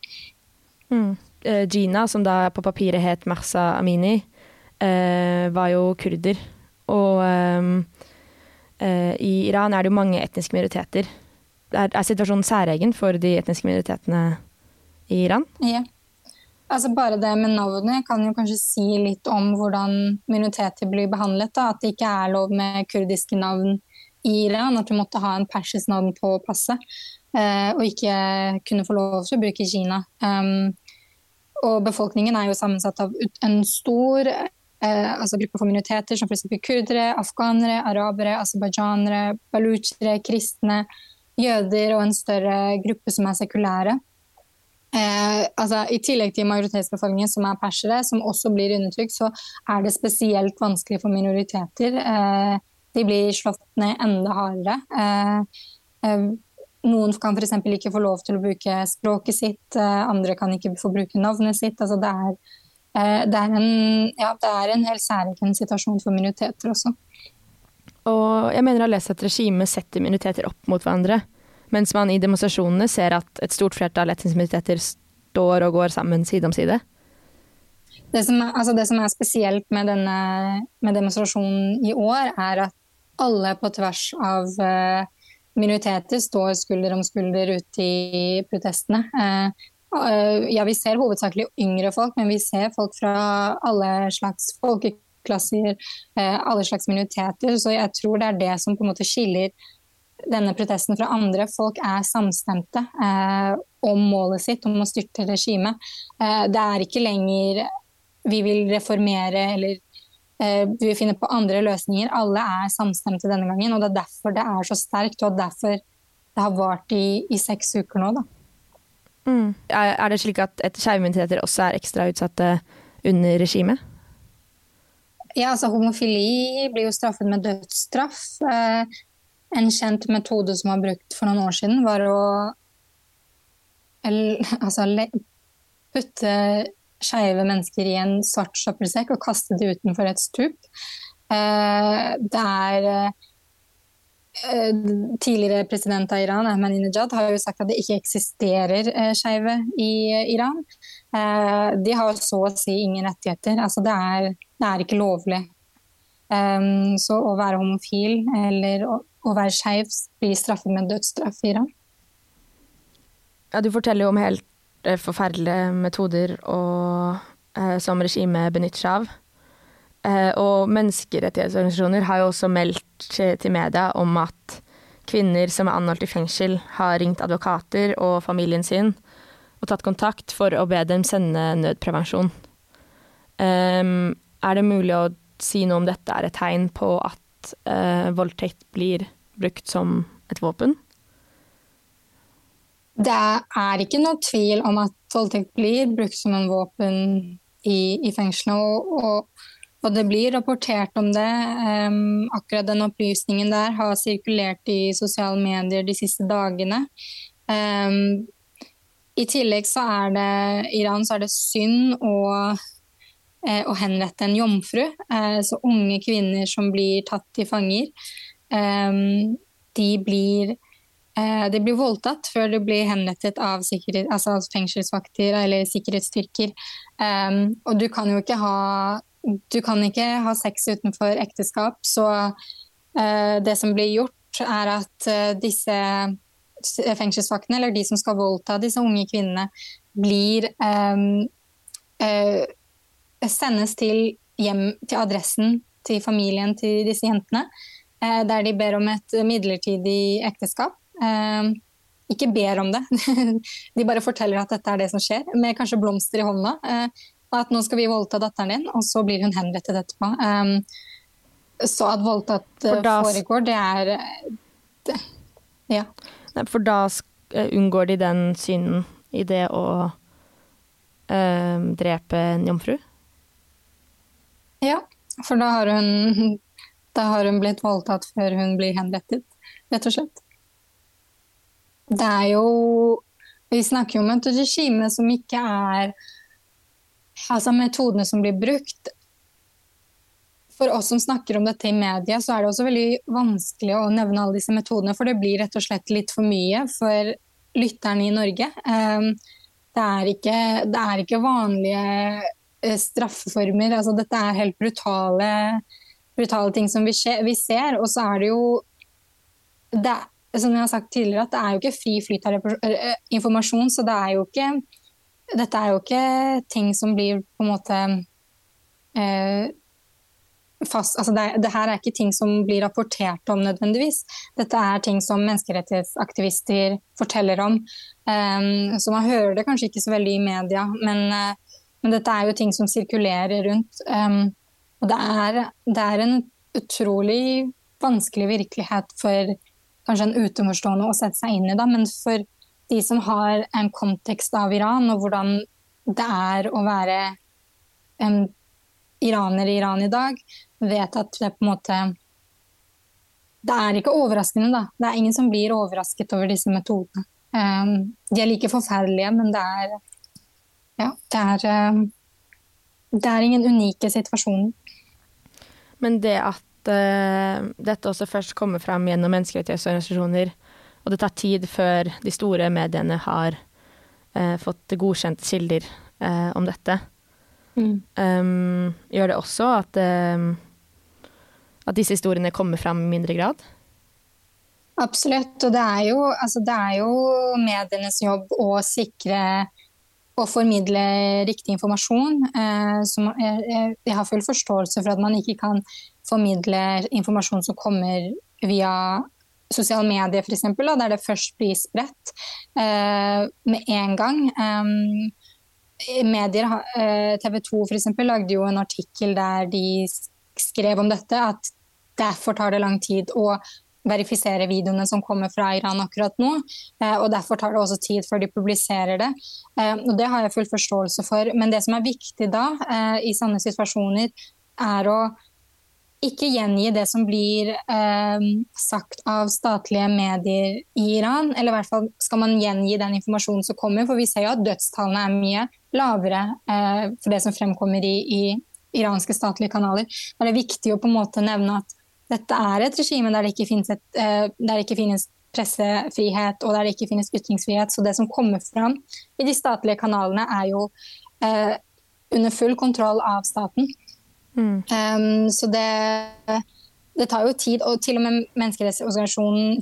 Mm. Uh, Gina, som da på papiret het Marsa Amini, uh, var jo kurder. Og uh, i Iran er det jo mange etniske minoriteter. Er, er, situasjonen særegen for de etniske minoritetene i Iran? Ja. Altså Bare det med navnet kan jo kanskje si litt om hvordan minoriteter blir behandlet. Da. At det ikke er lov med kurdiske navn Iran. At du måtte ha en persisk navn på passet. Eh, og ikke kunne få lov til å bruke Kina. Um, og befolkningen er jo sammensatt av en stor eh, altså gruppe for minoriteter, som f.eks. kurdere, afghanere, arabere, aserbajdsjanere, balutsjere, kristne, jøder og en større gruppe som er sekulære. Eh, altså, I tillegg til majoritetsbefolkningen, som er persere, som også blir undertrykt, så er det spesielt vanskelig for minoriteter. Eh, de blir slått ned enda hardere. Eh, eh noen kan f.eks. ikke få lov til å bruke språket sitt, eh, andre kan ikke få bruke navnet sitt. Altså, det, er, eh, det, er en, ja, det er en helt særegen situasjon for minoriteter også. Og jeg mener å har lest at regimet setter minoriteter opp mot hverandre. Mens man i demonstrasjonene ser at et stort flertall etniske minoriteter står og går sammen side om side. Det som er, altså det som er spesielt med, denne, med, demonstrasjonen i år, er at alle på tvers av eh, minoriteter står skulder om skulder ute i protestene. Eh, eh, ja, vi ser hovedsakelig yngre folk, men vi ser folk fra alle slags folkeklasser, alle slags minoriteter. Så jeg tror det er det som på en måte skiller denne protesten fra andre folk er samstemte om målet sitt, om å styrte regimet. Det er ikke lenger vi vil reformere eller vi finner på andre løsninger. Alle er samstemte denne gangen, og det er derfor det er så sterkt, og derfor det har vart i, i seks uker nå. Mm. Er det slik at skeive minoriteter også er ekstra utsatte under regimet? Ja, altså Homofili blir jo straffet med dødsstraff. Eh, en kjent metode som var brukt for noen år siden, var å altså, putte skeive mennesker i en svart søppelsekk og kaste dem utenfor et stup. Eh, det er eh, tidligere president av Iran, Ahmadinejad, har jo sagt at det ikke eksisterer eh, skeive i Iran. De har så å si ingen rettigheter. Altså det er, det er ikke lovlig. Så å være homofil eller å, være skeiv blir straffet med dødsstraff i Iran. Ja, du forteller jo om helt forferdelige metoder og, eh, som regimet benytter seg av. Eh, og menneskerettighetsorganisasjoner har jo også meldt til media om at kvinner som er anholdt i fengsel, har ringt advokater og familien sin og tatt kontakt for å be dem sende nødprevensjon. Um, er det mulig å si noe om dette er et tegn på at uh, voldtekt blir brukt som et våpen? Det er ikke noe tvil om at voldtekt blir brukt som en våpen i, i fengslene. Og, og, og, det blir rapportert om det. Um, akkurat den opplysningen der har sirkulert i sosiale medier de siste dagene. Um, I tillegg så er det Iran så er det synd å, eh, å henrette en jomfru. Eh, så unge kvinner som blir tatt til fanger. Um, de blir de blir voldtatt før de blir henrettet av altså fengselsvakter eller sikkerhetsstyrker. Um, og du kan jo ikke ha, ikke ha sex utenfor ekteskap, så uh, det som blir gjort, er at uh, disse fengselsvaktene, eller de som skal voldta disse unge kvinnene, blir um, uh, sendes til hjem, til adressen til familien til disse jentene, der de ber om et midlertidig ekteskap. Ehm, ikke ber om det. De bare forteller at dette er det som skjer, med kanskje blomster i hånda. Eh, og at nå skal vi voldta datteren din, og så blir hun henrettet etterpå. Ehm, så at voldtatt eh, da... foregår, det er det, Ja. For da eh, unngår de den synden i det å øh, drepe en jomfru? Ja, for da har hun da har hun blitt voldtatt før hun blir henrettet, rett og slett. Det er jo Vi snakker jo om et regime som ikke er Altså metodene som blir brukt. For oss som snakker om dette i media, så er det også veldig vanskelig å nevne alle disse metodene, for det blir rett og slett litt for mye for lytterne i Norge. Ehm, det er ikke, det er ikke vanlige eh, straffeformer. Altså, dette er helt brutale, brutale ting som vi, ser. Og så er det jo det, som jeg har sagt tidligere, at det er jo ikke fri flyt av eh, informasjon. Så det er jo ikke Dette er jo ikke ting som blir på en måte eh, fast Altså det, det, her er ikke ting som blir rapportert om nødvendigvis. Dette er ting som menneskerettighetsaktivister forteller om. Eh, så man hører det kanskje ikke så veldig i media, men, eh, men dette er jo ting som sirkulerer rundt. Um, og det er, det er en utrolig vanskelig virkelighet for kanskje en utenforstående å sette seg inn i, det. men for de som har en kontekst av Iran og hvordan det er å være en iraner i Iran i dag, vet at det på en måte Det er ikke overraskende, da. Det er ingen som blir overrasket over disse metodene. Um, de er like forferdelige, men det er Ja, det er um, Det er ingen unike situasjoner. Men det at uh, dette også først kommer fram gjennom menneskerettighetsorganisasjoner, og det tar tid før de store mediene har uh, fått godkjente kilder uh, om dette. Mm. Um, gjør det også at, at disse historiene kommer fram i mindre grad? Absolutt. Og det er jo, altså det er jo medienes jobb å sikre og formidle riktig informasjon. Eh, jeg, jeg, har full forståelse for at man ikke kan formidler informasjon som kommer via sosiale medier, f.eks., der det først blir spredt eh, med en gang. Um, medier, eh, TV 2 f.eks. lagde jo en artikkel der de skrev om dette, at derfor tar det lang tid å verifisere videoene som kommer fra Iran akkurat nå. Eh, og Derfor tar det også tid før de publiserer det. Eh, og Det har jeg full forståelse for. Men det som er viktig da, i sånne situasjoner, er å ikke gjengi det som blir eh, sagt av statlige medier i Iran. Eller i hvert fall skal man gjengi den informasjonen som kommer, for vi ser jo at dødstallene er mye lavere eh, for det som fremkommer i, i, iranske statlige kanaler. Da er det viktig å på en måte nevne at dette er et regime der det ikke finnes, et, der det ikke finnes pressefrihet og der det ikke finnes ytringsfrihet. Så det som kommer fram i de statlige kanalene, er jo eh, under full kontroll av staten. Mm. Um, så det, det, tar jo tid. Og til og med menneskerettsorganisasjonen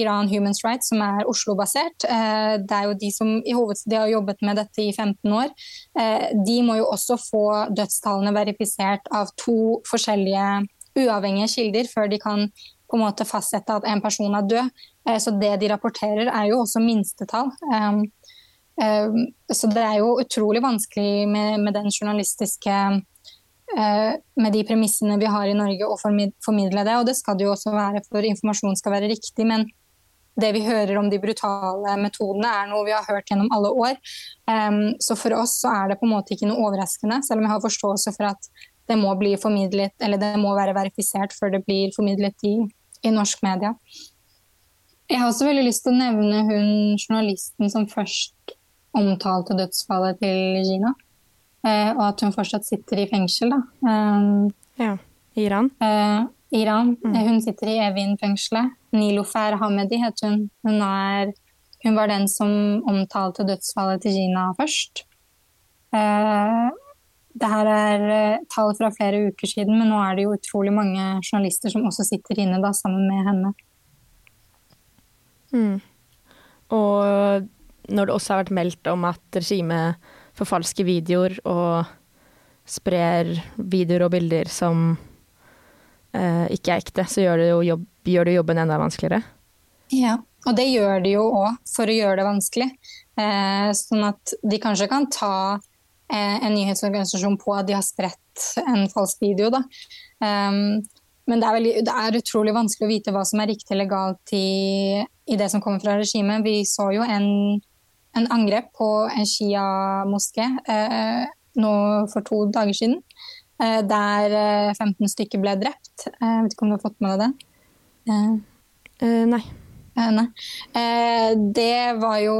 Iran Human Rights, som er Oslo-basert, uh, det er jo de som i hovedstid har jobbet med dette i 15 år. uh, de må jo også få dødstallene verifisert av to forskjellige uavhengige kilder før de kan på en måte fastsette at en person er død. Eh, så det de rapporterer, er jo også minstetall. Um, så det er jo utrolig vanskelig med, den journalistiske Med de premissene vi har i Norge, å formidle det. Og det skal det jo også være, for informasjon skal være riktig. Men det vi hører om de brutale metodene, er noe vi har hørt gjennom alle år. Um, så for oss så er det på en måte ikke noe overraskende, selv om jeg har forståelse for at det må bli formidlet, eller det må være verifisert før det blir formidlet i, i norsk media. Jeg har også veldig lyst til å nevne hun journalisten som først omtalte dødsfallet til Gina. Eh, og at hun fortsatt sitter i fengsel, da. Um, ja. Iran? Eh, Iran. Mm. Hun sitter i Evin-fengselet. Nilofer Hamedi heter hun. Hun, er, hun, var den som omtalte dødsfallet til Gina først. Eh, det her er eh, tall fra flere uker siden, men nå er det jo utrolig mange journalister som også sitter inne da, sammen med henne. Mm. Og når det også har vært meldt om at regimet forfalsker videoer og sprer videoer og bilder som eh, ikke er ekte, så gjør det jo jobb, gjør det jobben enda vanskeligere. Ja, og det gjør de jo òg for å gjøre det vanskelig. Eh, sånn at de kanskje kan ta eh, en nyhetsorganisasjon på at de har spredt en falsk video. Da. Um, men det er, veldig, det er, utrolig vanskelig å vite hva som er riktig legalt i, i det som kommer fra regimet. Vi så jo en, en angrep på en Shia-moské eh, nå for to dager siden. Eh, der 15 eh, stykker ble drept. Eh, jeg vet ikke om du har fått med deg det? Eh, nei. nei. det var jo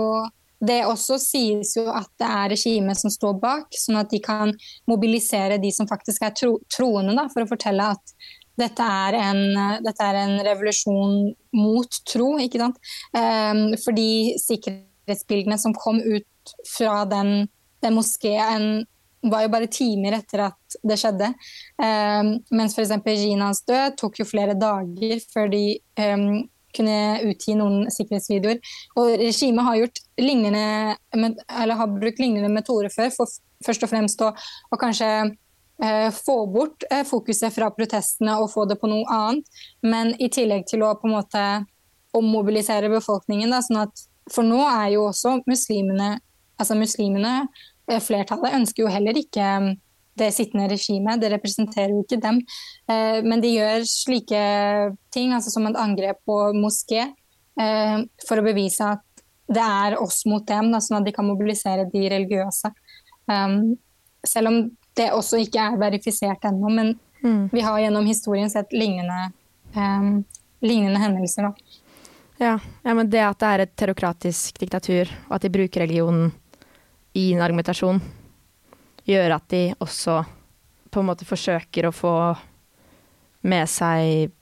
det også sies jo at det er regimet som står bak, sånn at de kan mobilisere de som faktisk er tro, troende, da, for å fortelle at dette er, en, dette er en revolusjon mot tro, ikke sant. Um, fordi sikkerhetsbildene som kom ut fra den, den moskeen var jo bare timer etter at det skjedde. Um, mens f.eks. Ginas død tok jo flere dager før de um, kunne utgi noen sikkerhetsvideoer. Og regimet har, gjort lignende, eller har brukt lignende metoder før, for først og fremst å, å kanskje Eh, få bort eh, fokuset fra protestene og få det på noe annet. Men i tillegg til å på en måte ommobilisere befolkningen. Da, sånn at, for nå er jo også muslimene altså muslimene, eh, flertallet, ønsker jo heller ikke mm, det sittende regimet. Det representerer jo ikke dem. Men de gjør slike ting, altså som et angrep på moské, for å bevise at det er oss mot dem, da, sånn at de kan mobilisere de religiøse. Selv om det også ikke er verifisert ennå. Men mm. vi har gjennom historien sett lignende, um, lignende hendelser. Da. Ja, ja, men det at det er et terrokratisk diktatur, og at de bruker religionen i en argumentasjon, gjør at de også på en måte forsøker å få med seg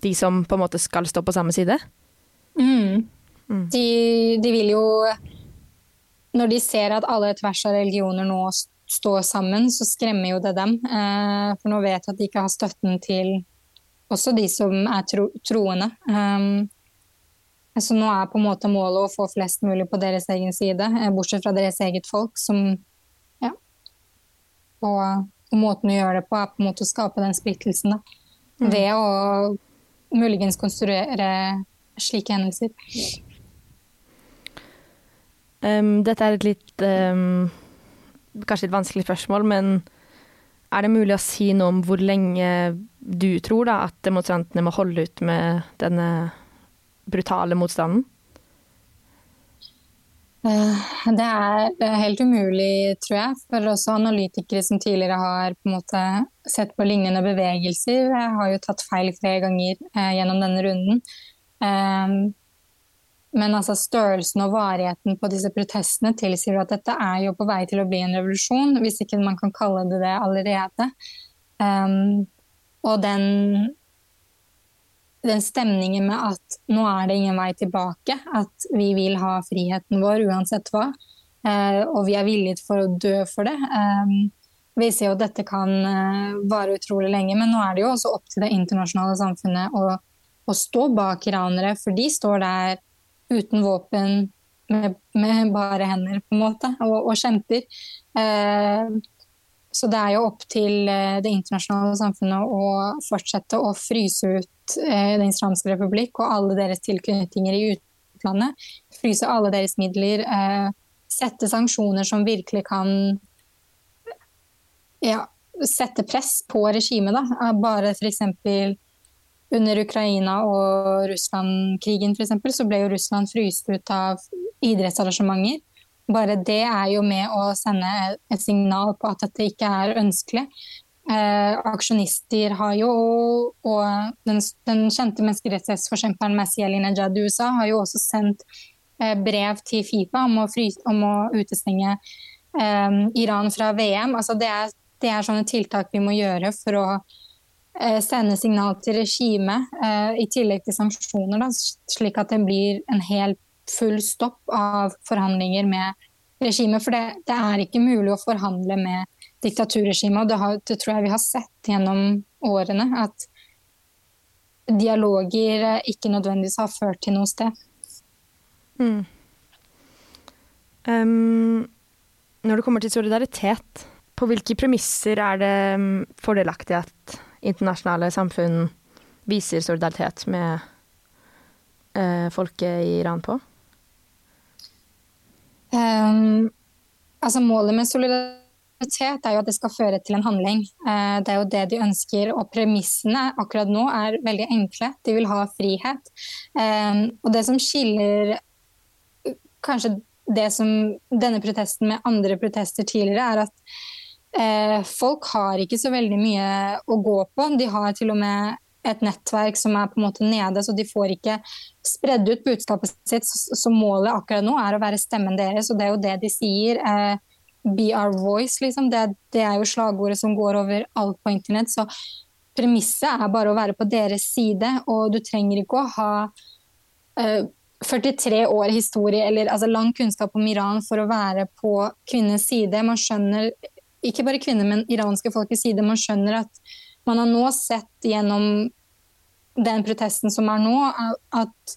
de som på en måte skal stå på samme side. Mm. Mm. De, de, vil jo Når de ser at alle tvers av religioner nå står sammen, så skremmer jo det dem. Eh, for nå vet jeg at de ikke har støtten til også de som er tro, troende. Um, så nå er på en måte målet å få flest mulig på deres egen side, eh, bortsett fra deres eget folk, som Ja. Og, og, måten å gjøre det på er på en måte å skape den splittelsen, da. Mm. Ved å muligens konstruere slike hendelser. Um, dette er et litt um kanskje et vanskelig spørsmål, men er det mulig å si noe om hvor lenge du tror da, at demonstrantene må holde ut med denne brutale motstanden? Eh, det er helt umulig, tror jeg. For også analytikere som tidligere har på en måte sett på lignende bevegelser, har jo tatt feil flere ganger eh, gjennom denne runden. Um, men altså størrelsen og varigheten på disse protestene tilsier at dette er jo på vei til å bli en revolusjon, hvis ikke man kan kalle det det allerede. Um, og den den stemningen med at nå er det ingen vei tilbake. At vi vil ha friheten vår uansett hva. Eh, og vi er villige for å dø for det. Eh, vi ser jo at dette kan eh, vare utrolig lenge, men nå er det jo også opp til det internasjonale samfunnet å, å stå bak iranere, for de står der uten våpen, med, med bare hender, på en måte, og, og kjemper. Så det er jo opp til det internasjonale samfunnet å fortsette å fryse ut eh, Den islamske republikk og alle deres tilknytninger i utlandet. Fryse alle deres midler. Eh, sette sanksjoner som virkelig kan ja, sette press på regimet. Da. Bare f.eks. under Ukraina og Russland-krigen så ble jo Russland fryst ut av idrettsarrangementer. Bare det er jo med å sende et signal på at dette ikke er ønskelig. Eh, aksjonister har jo, og den, den kjente menneskerettighetsforkjemperen Masiel Nejad i USA har jo også sendt eh, brev til Fifa om å, fry, om å utestenge eh, Iran fra VM. Altså det, er, det, er, sånne tiltak vi må gjøre for å eh, sende signal til regimet, eh, i tillegg til sanksjoner, da, slik at det blir en helt full stopp av forhandlinger med regimet. For det, det er ikke mulig å forhandle med diktaturregimet. Og det, har, det, tror jeg vi har sett gjennom årene. At dialoger ikke nødvendigvis har ført til noe sted. Mm. Um, når det kommer til solidaritet, på hvilke premisser er det mm, fordelaktig at internasjonale samfunn viser solidaritet med uh, folket i Iran på? Um, altså Målet med solidaritet er jo at det skal føre til en handling. Uh, det er jo det de ønsker. Og premissene akkurat nå er veldig enkle. De vil ha frihet. Um, og det som skiller kanskje det som denne protesten med andre protester tidligere, er at folk har ikke så veldig mye å gå på. De har til og med et nettverk som er på en måte nede, så de får ikke spredd ut budskapet sitt. Så målet akkurat nå er å være stemmen deres, og det er jo det de sier. Eh, be our voice, liksom. Det, det, er jo slagordet som går over alt på internett. Så premisset er bare å være på deres side, og du trenger ikke å ha uh, 43 år historie eller altså, lang kunnskap om Iran for å være på kvinnens side. Man skjønner, ikke bare kvinner, men iranske folkets side, man skjønner at man har nå sett gjennom den protesten som er nå, at,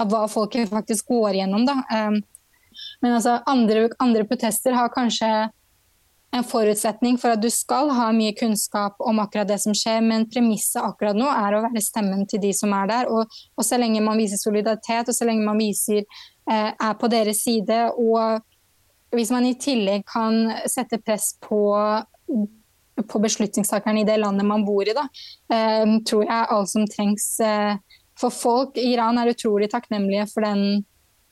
at hva folket faktisk går gjennom. Da. Um, men altså, andre, andre, protester har kanskje en forutsetning for at du skal ha mye kunnskap om akkurat det som skjer, men premisset akkurat nå er å være stemmen til de som er der. Og, og så lenge man viser solidaritet, og så lenge man viser eh, er på deres side, og hvis man i tillegg kan sette press på på beslutningstakerne i det landet man bor i, da, eh, tror jeg alt som trengs. Eh, for folk Iran er utrolig takknemlige for den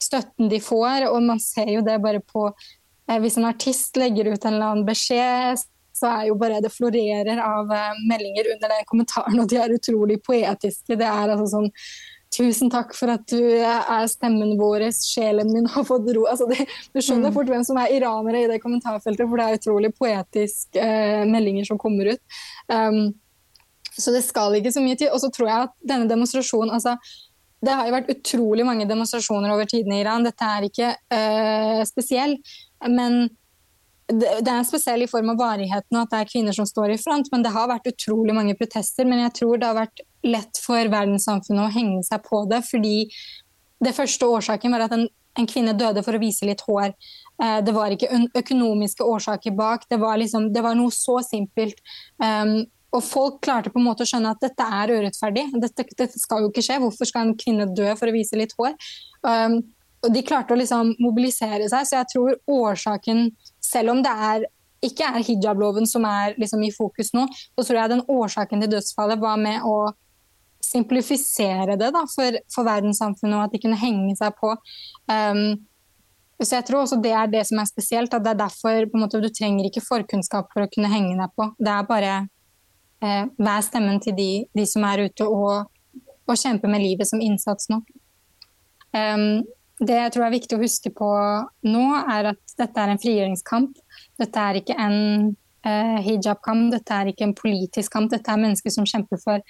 støtten de får, og man ser jo det bare på eh, Hvis en artist legger ut en eller annen beskjed, så er jo bare det florerer av meldinger under den kommentaren, og de er utrolig poetiske. Det er altså sånn Tusen takk for at du er stemmen vår, sjelen min har fått ro. Altså det, du skjønner mm. fort hvem som er iranere i det kommentarfeltet, for det er utrolig poetiske eh, meldinger som kommer ut. Um, så det skal ikke så mye til. Og så tror jeg at denne demonstrasjonen altså, Det har jo vært utrolig mange demonstrasjoner over tiden i Iran. Dette er ikke uh, spesiell, men det, det er spesiell i form av varigheten og at det er kvinner som står i front. Men det har vært utrolig mange protester. Men jeg tror det har vært lett for verdenssamfunnet å henge seg på det. Fordi det første årsaken var at en, en kvinne døde for å vise litt hår. Uh, det var ikke økonomiske årsaker bak, det var, liksom, det var noe så simpelt. Um, og folk klarte på en måte å skjønne at dette er urettferdig. Dette, dette, skal jo ikke skje. Hvorfor skal en kvinne dø for å vise litt hår? Um, og De klarte å liksom mobilisere seg, så jeg tror årsaken, selv om det er ikke er hijabloven som er liksom i fokus nå, så tror jeg den årsaken til dødsfallet var med å simplifisere det da, for, for verdenssamfunnet, og at de kunne henge seg på. Um, så jeg tror også det er det som er spesielt. at det er derfor måte, Du trenger ikke forkunnskap for å kunne henge deg på. Det er bare eh, vær stemmen til de, de, som er ute og, og, kjemper med livet som innsats nå. Um, det jeg tror er viktig å huske på nå, er at dette er en frigjøringskamp. Dette er ikke en eh, hijab-kamp, dette er ikke en politisk kamp. Dette er mennesker som kjemper for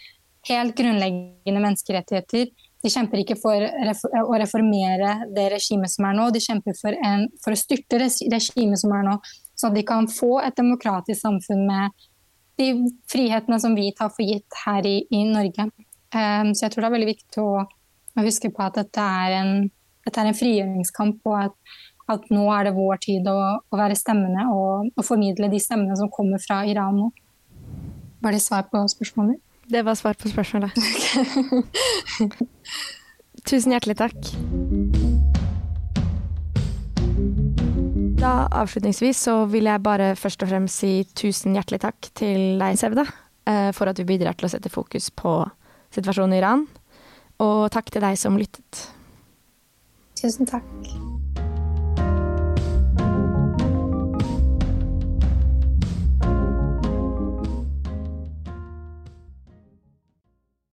helt grunnleggende menneskerettigheter. De kjemper ikke for å reformere det regimet som er nå, de kjemper for, en, for å styrte regimet som er nå. Så de kan få et demokratisk samfunn med de frihetene som vi tar for gitt her i, i Norge. Um, så jeg tror det er veldig viktig å, å huske på at dette er en, dette er en frigjøringskamp, og at, at, nå er det vår tid å, å være stemmene og, og, formidle de stemmene som kommer fra Iran nå. Var det svar på spørsmålet? Det var svar på spørsmålet. Tusen hjertelig takk. Da avslutningsvis så vil jeg bare først og fremst si tusen hjertelig takk til deg, Sevda, eh, for at du bidrar til å sette fokus på situasjonen i Iran. Og takk til deg som lyttet. Tusen takk.